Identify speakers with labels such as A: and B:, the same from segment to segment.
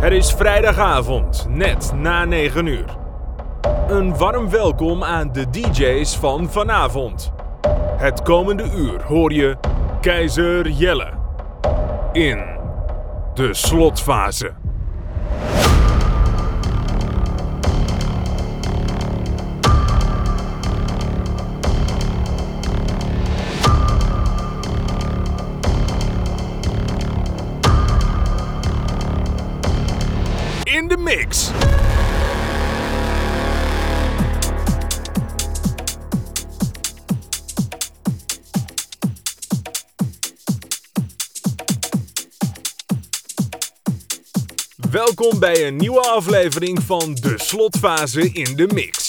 A: Het is vrijdagavond, net na 9 uur. Een warm welkom aan de DJ's van vanavond. Het komende uur hoor je Keizer Jelle in de slotfase. Welkom bij een nieuwe aflevering van de slotfase in de mix.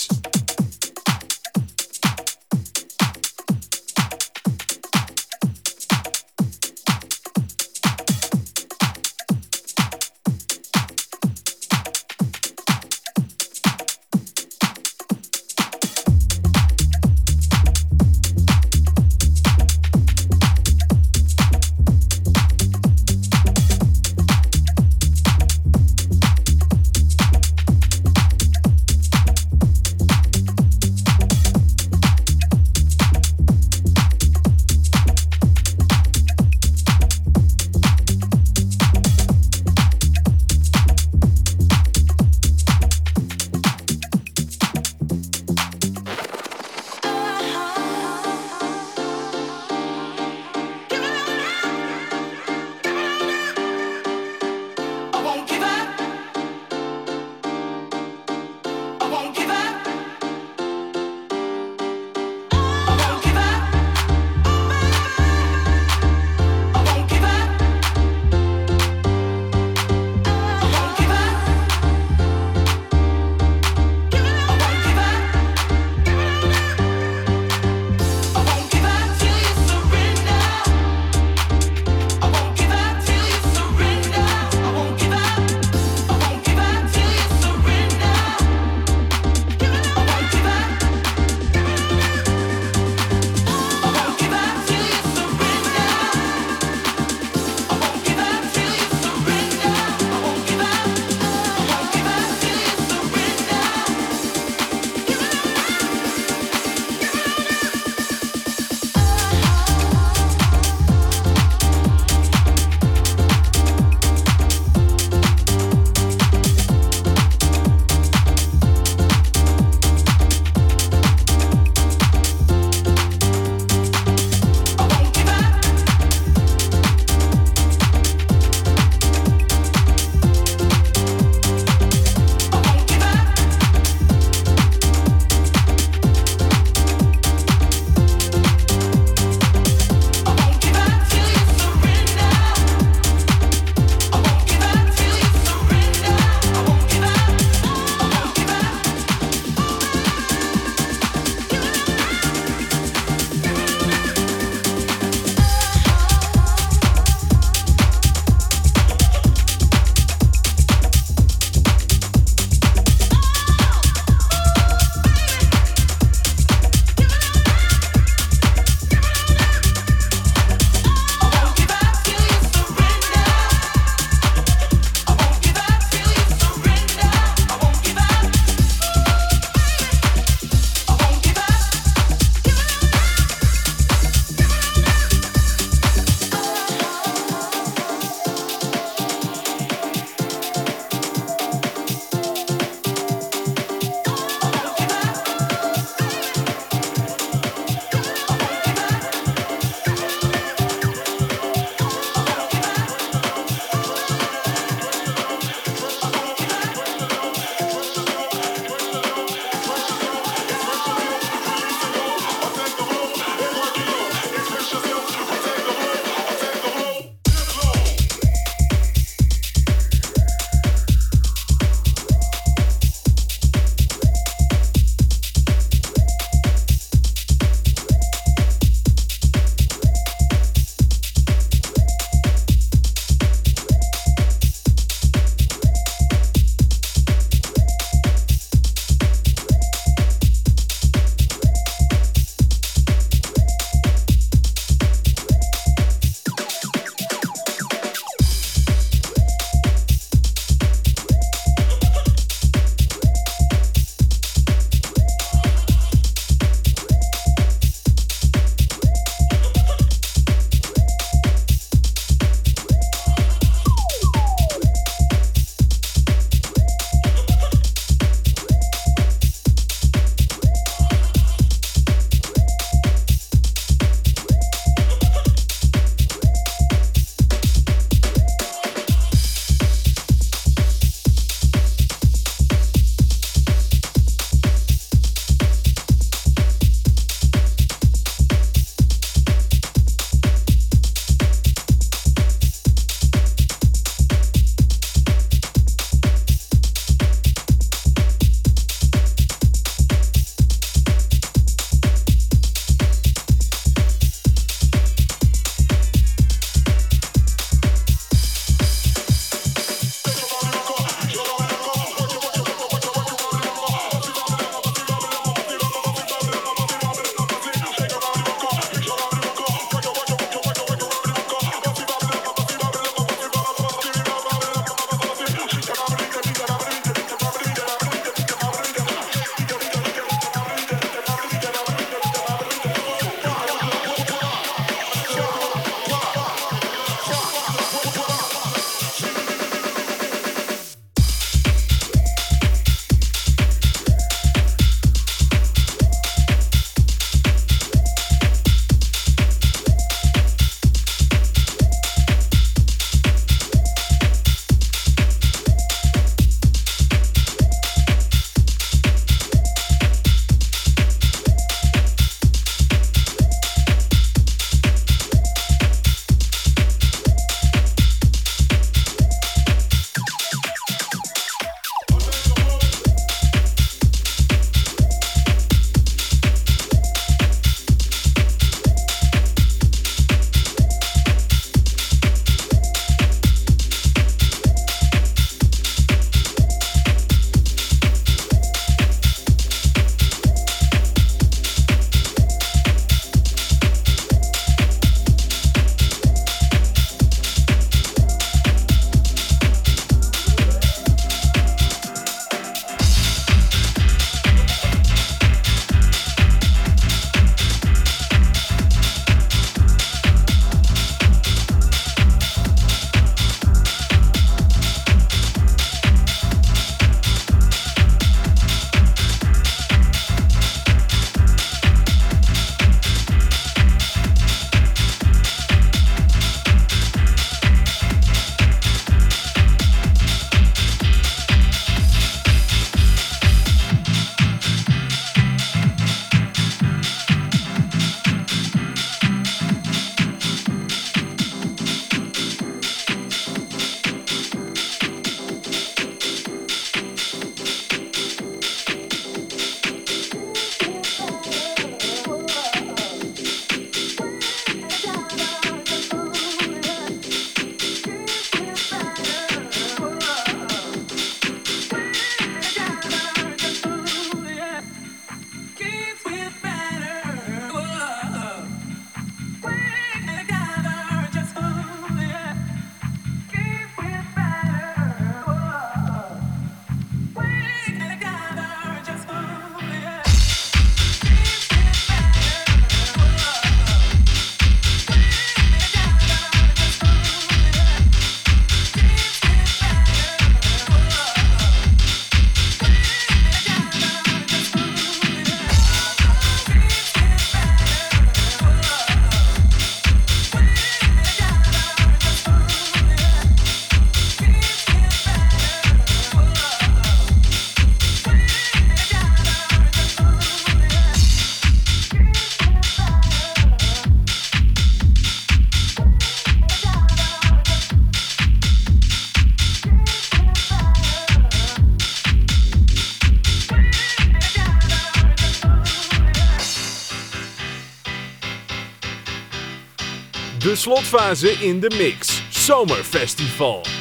B: De slotfase in de mix. Zomerfestival.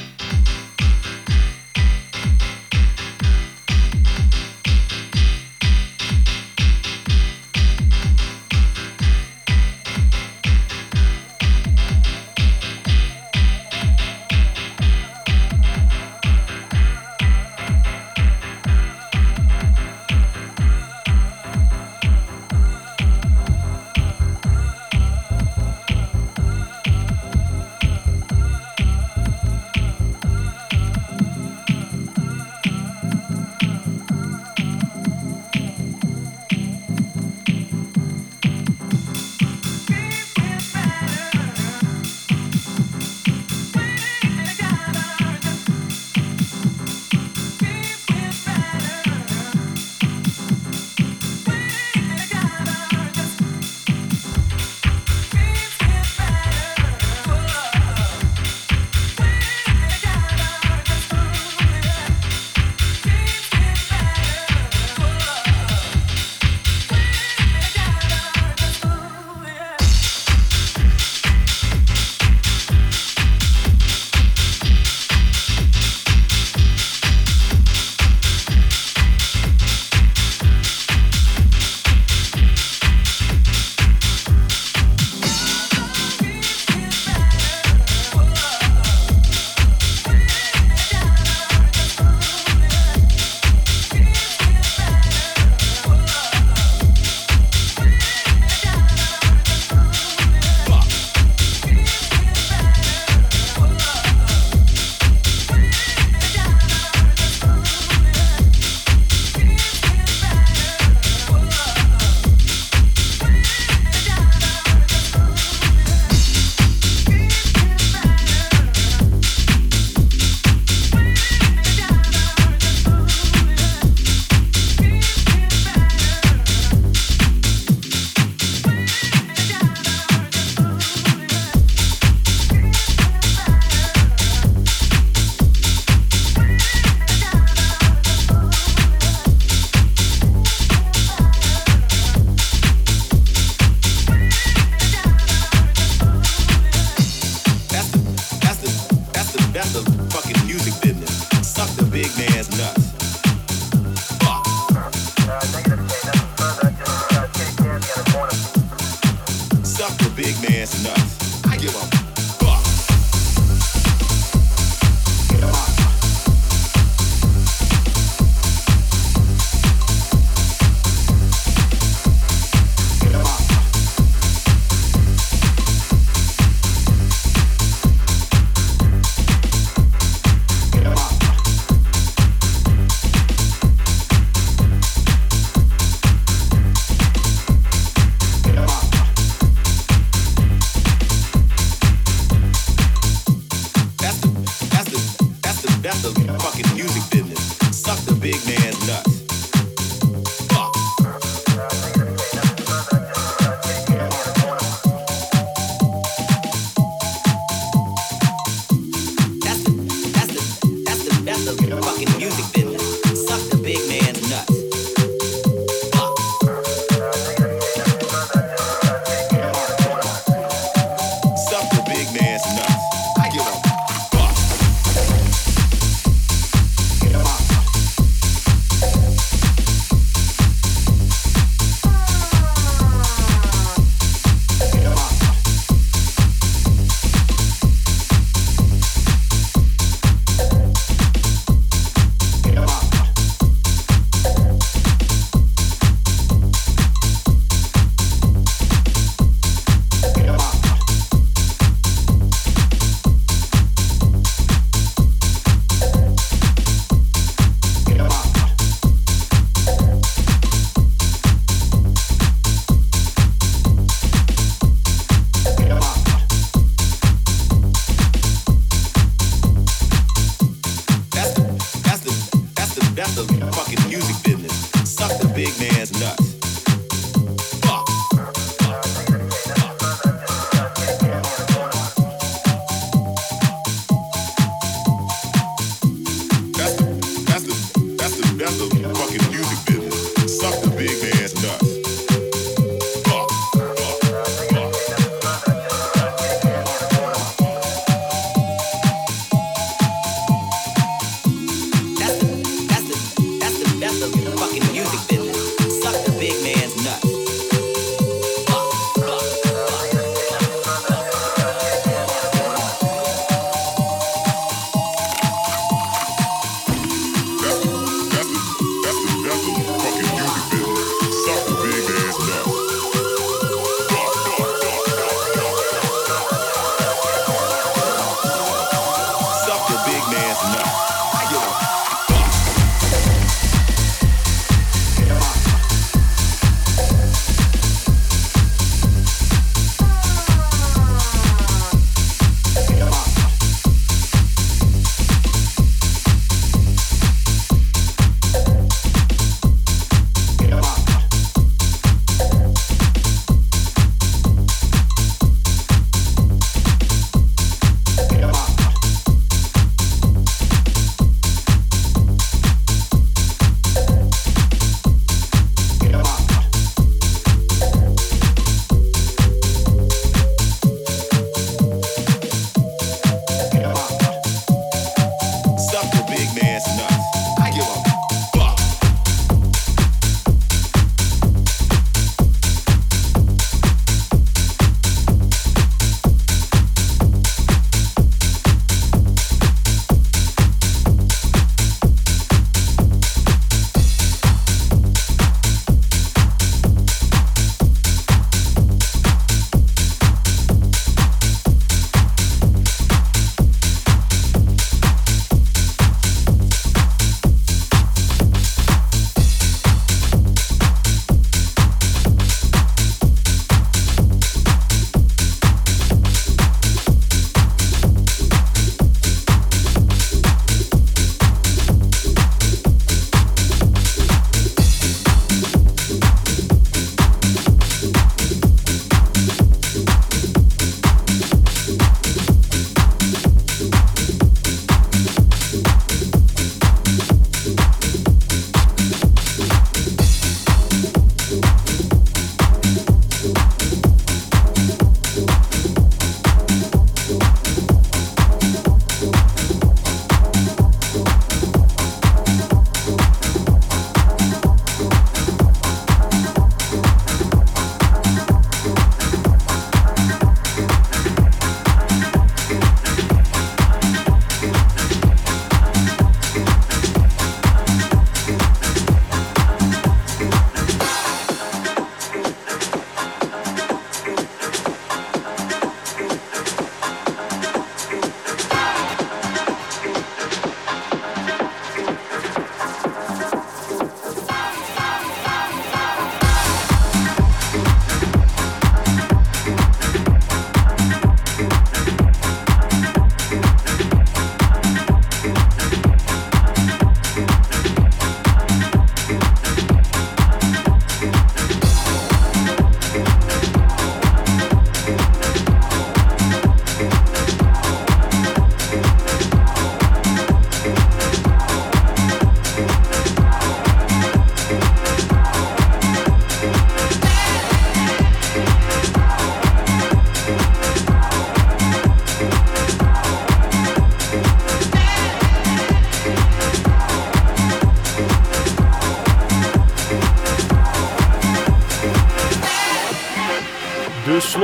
B: in the music business.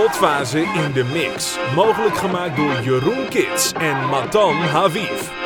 C: Slotfase in de mix. Mogelijk gemaakt door Jeroen Kits en Matan Haviv.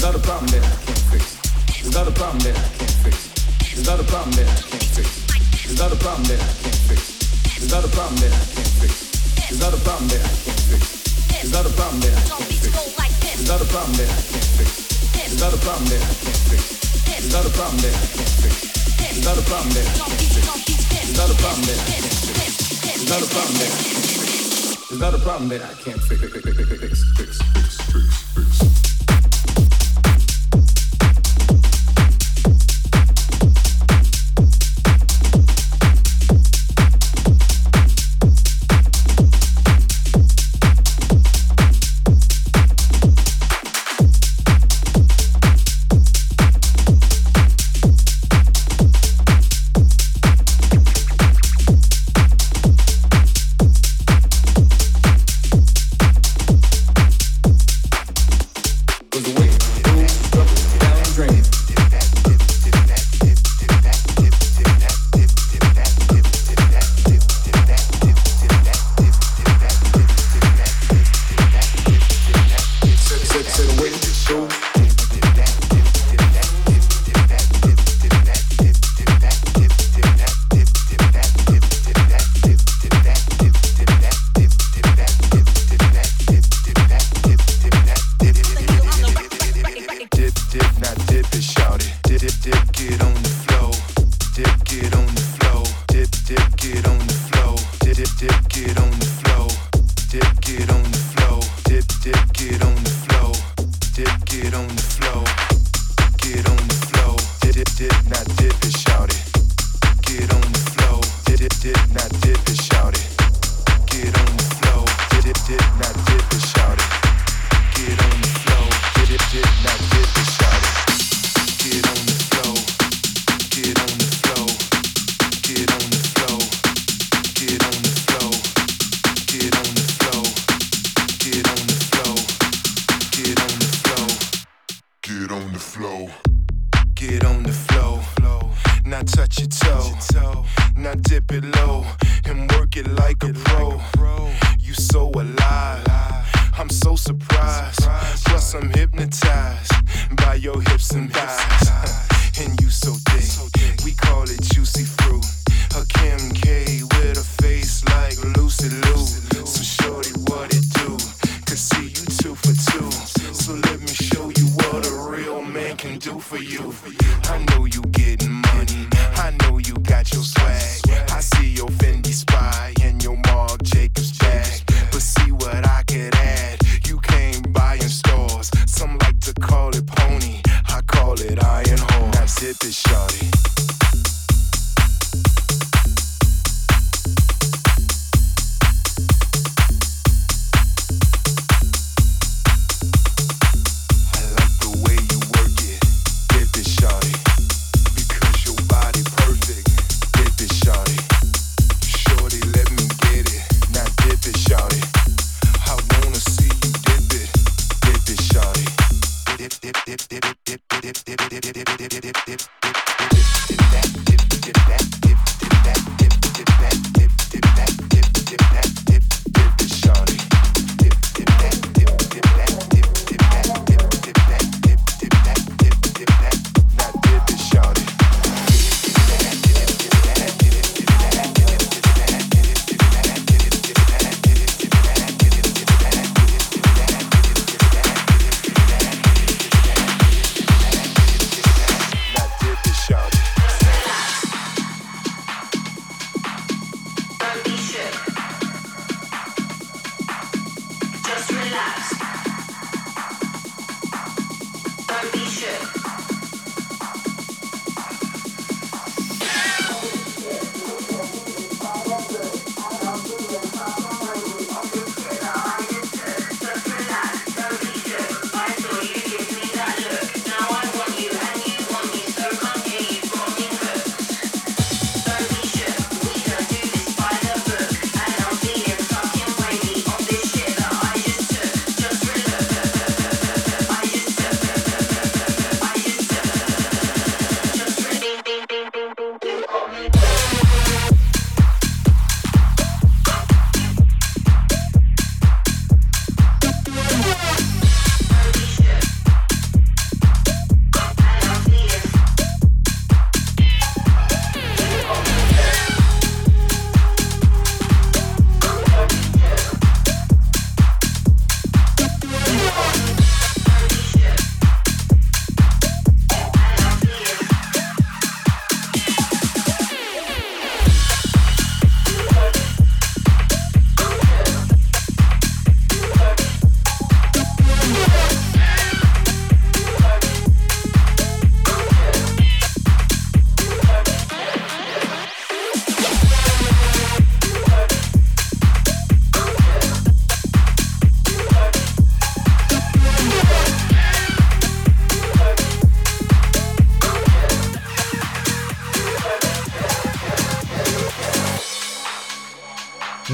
D: It's not a problem that I can't fix. Not a problem that I can't fix. Not a problem that I can't fix. Not a problem that I can't fix. Not a problem that I can't fix. Not a problem that I can't fix. Not a problem that I can't fix. Not a problem that I can't fix. Not a problem that I can't fix. Not a problem that I can't fix. Not a problem that I can't fix. Not a problem that
E: I can't fix. Not a problem that I can't fix. Fix, fix, fix, fix, fix, fix.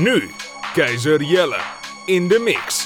C: Nu, Keizer Jelle in de mix.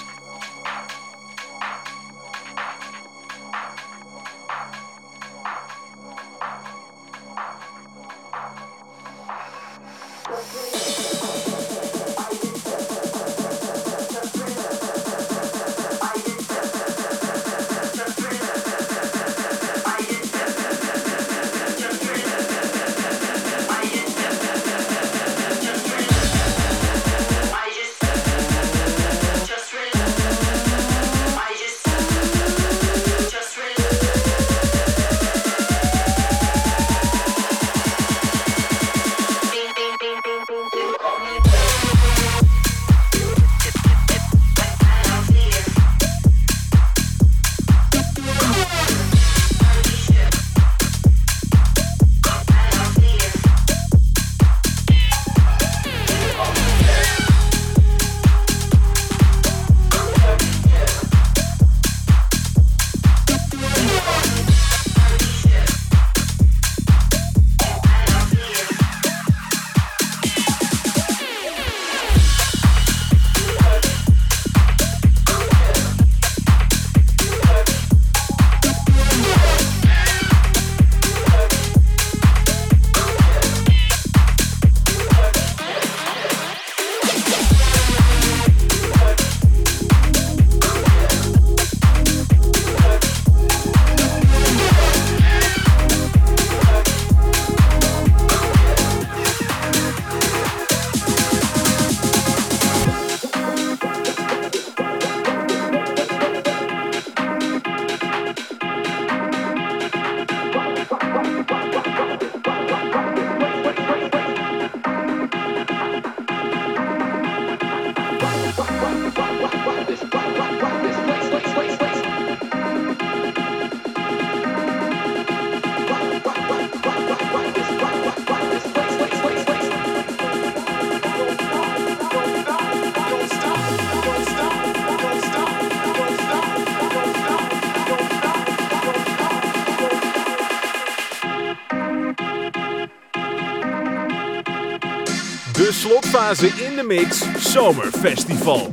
A: In de mix Zomerfestival.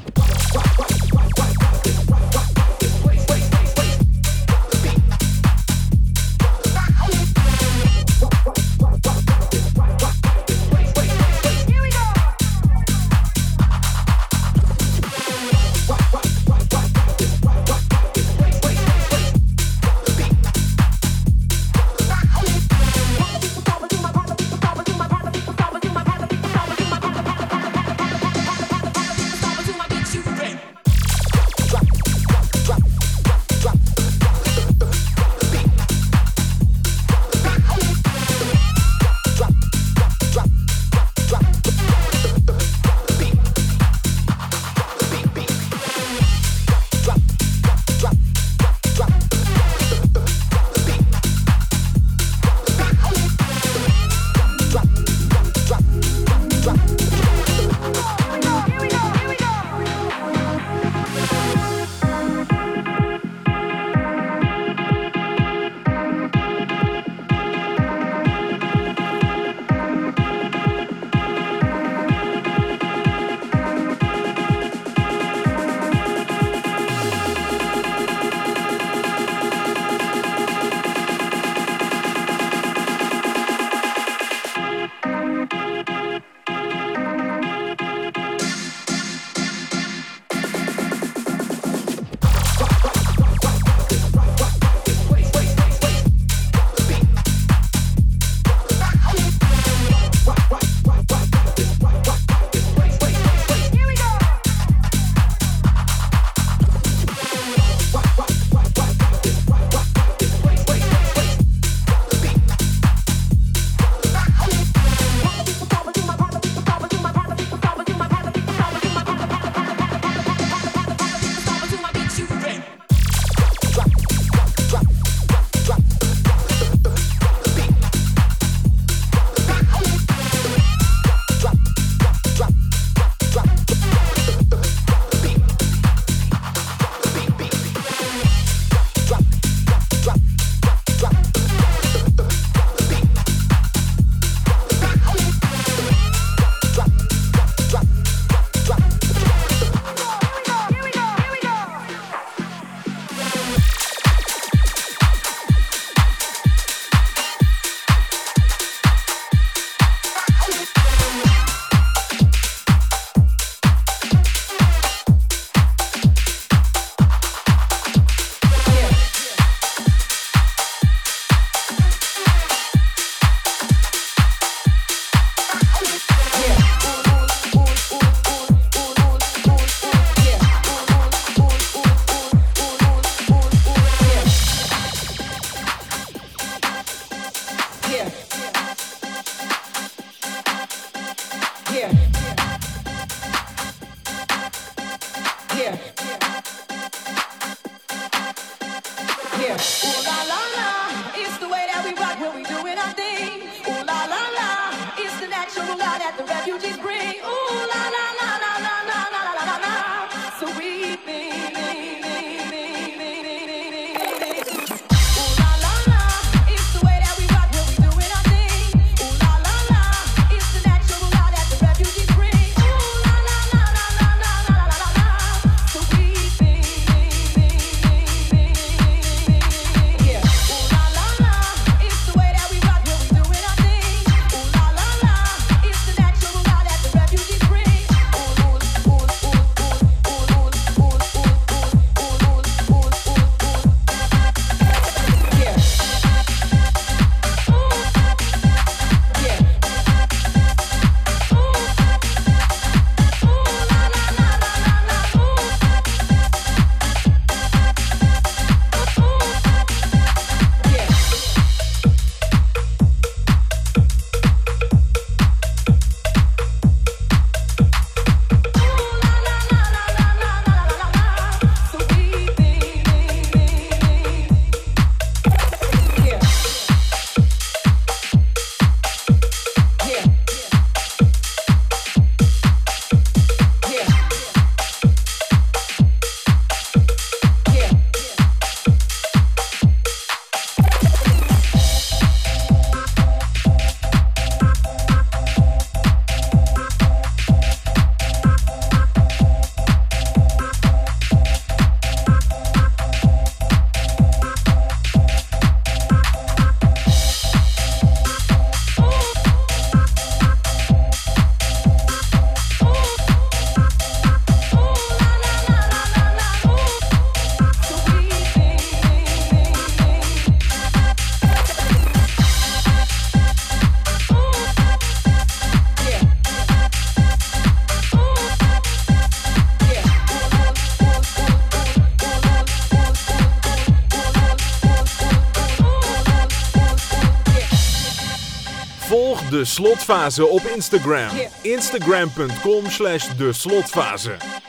F: Slotfase op Instagram. Instagram.com slash de slotfase.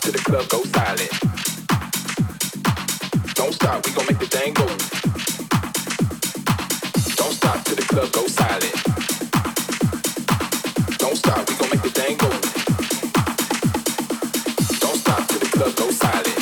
G: Till the club goes silent. Don't stop, we gon' make the thing go. Don't stop till the club goes silent. Don't stop, we gon' make the thing go. Don't stop till the club goes silent.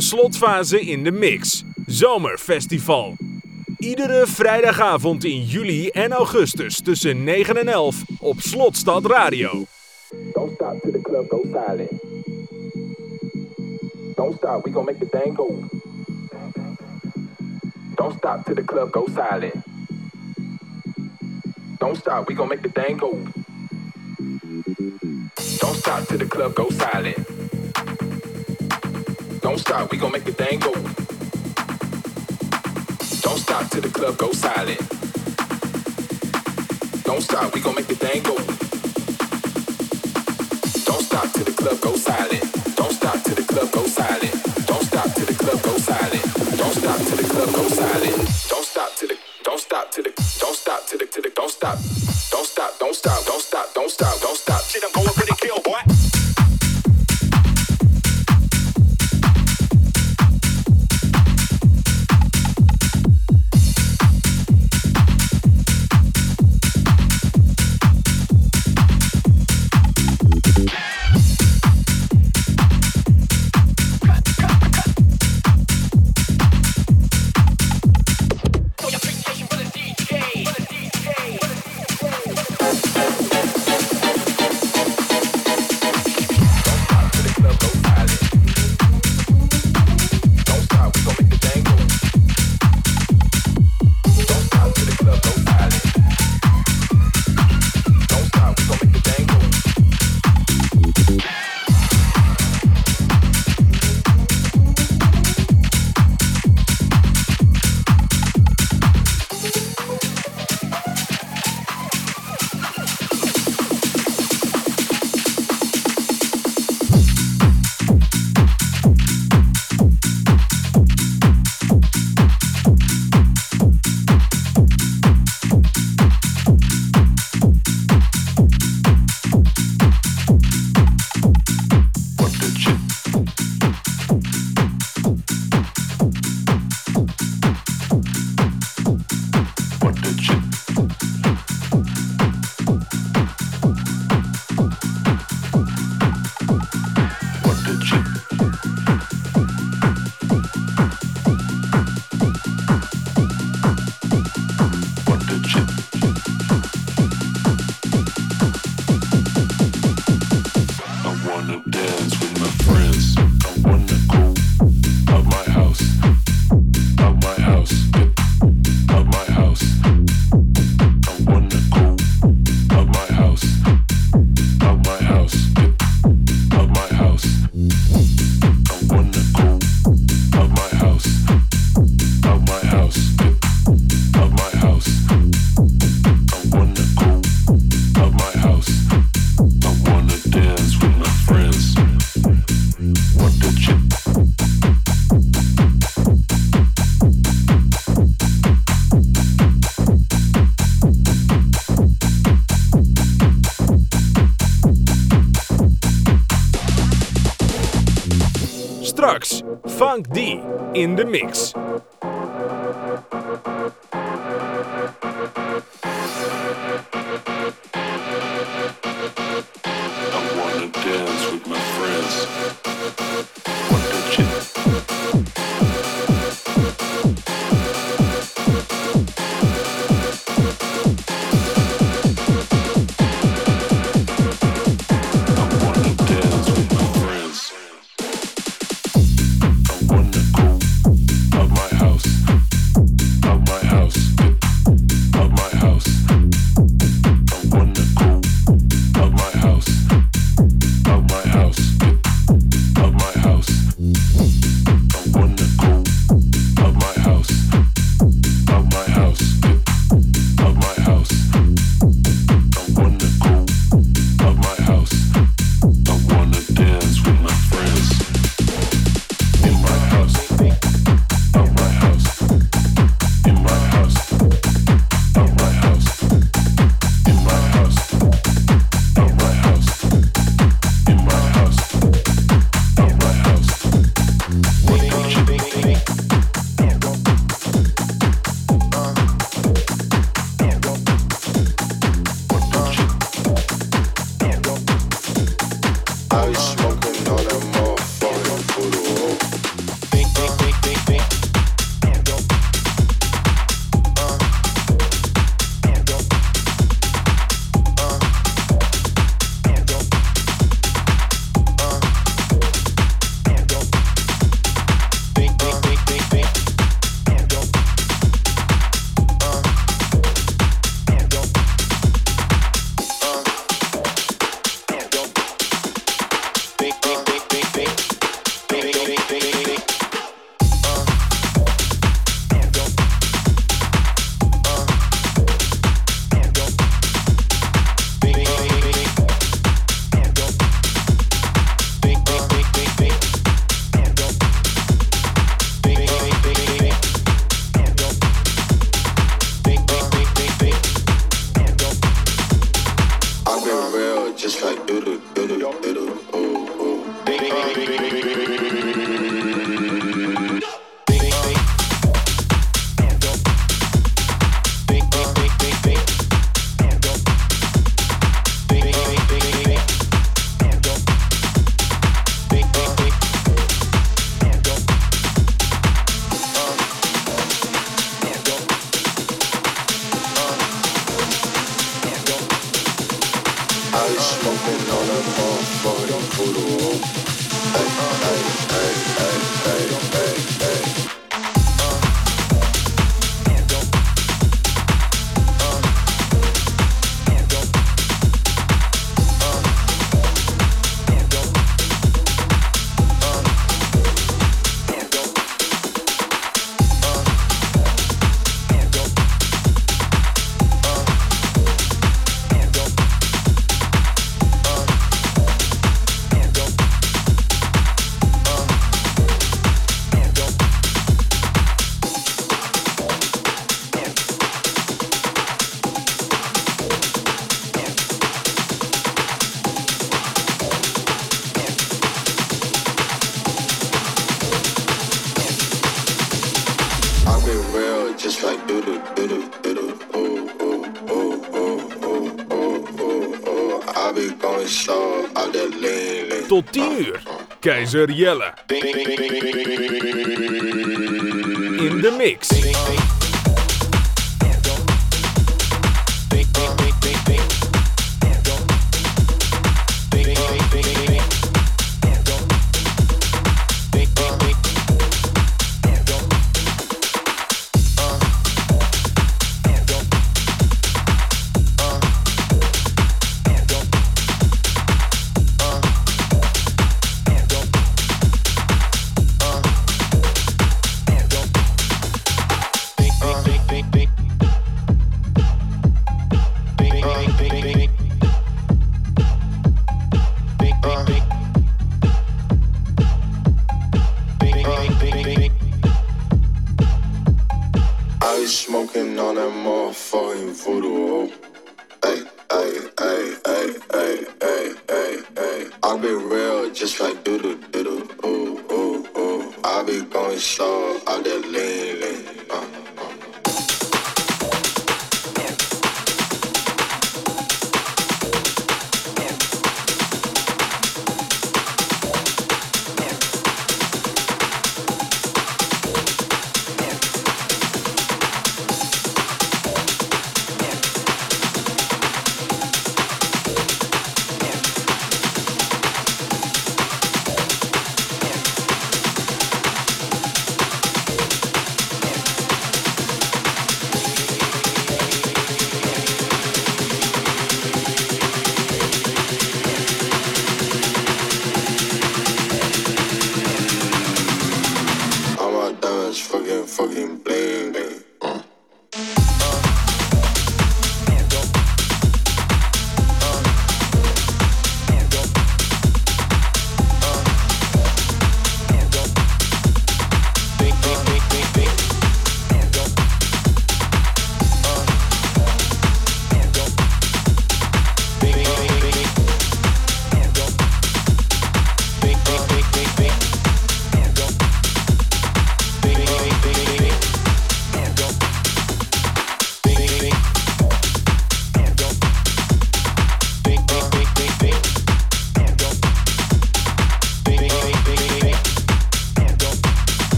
C: Slotfase in de mix. Zomerfestival. Iedere vrijdagavond in juli en augustus tussen 9 en 11 op Slotstad Radio.
G: Don't stop till the club goes silent. Don't stop, we gon' make the thing go. Don't stop till the club goes silent. Don't stop, we gon' make the thing go. Don't stop till the club goes silent. Don't stop, we gon' make the thing go. Don't stop till the club goes silent. Don't stop, we gon' make the thing go. Don't stop till the club goes silent. Don't stop till the club goes silent. Don't stop till the club goes silent. Don't stop till the club goes silent. Don't stop till the don't stop till the don't stop till the till the don't stop. Don't stop, don't stop, don't stop, don't stop, don't stop. Shit, I'm going
D: Funk D in
A: the
D: mix. Nigeriela.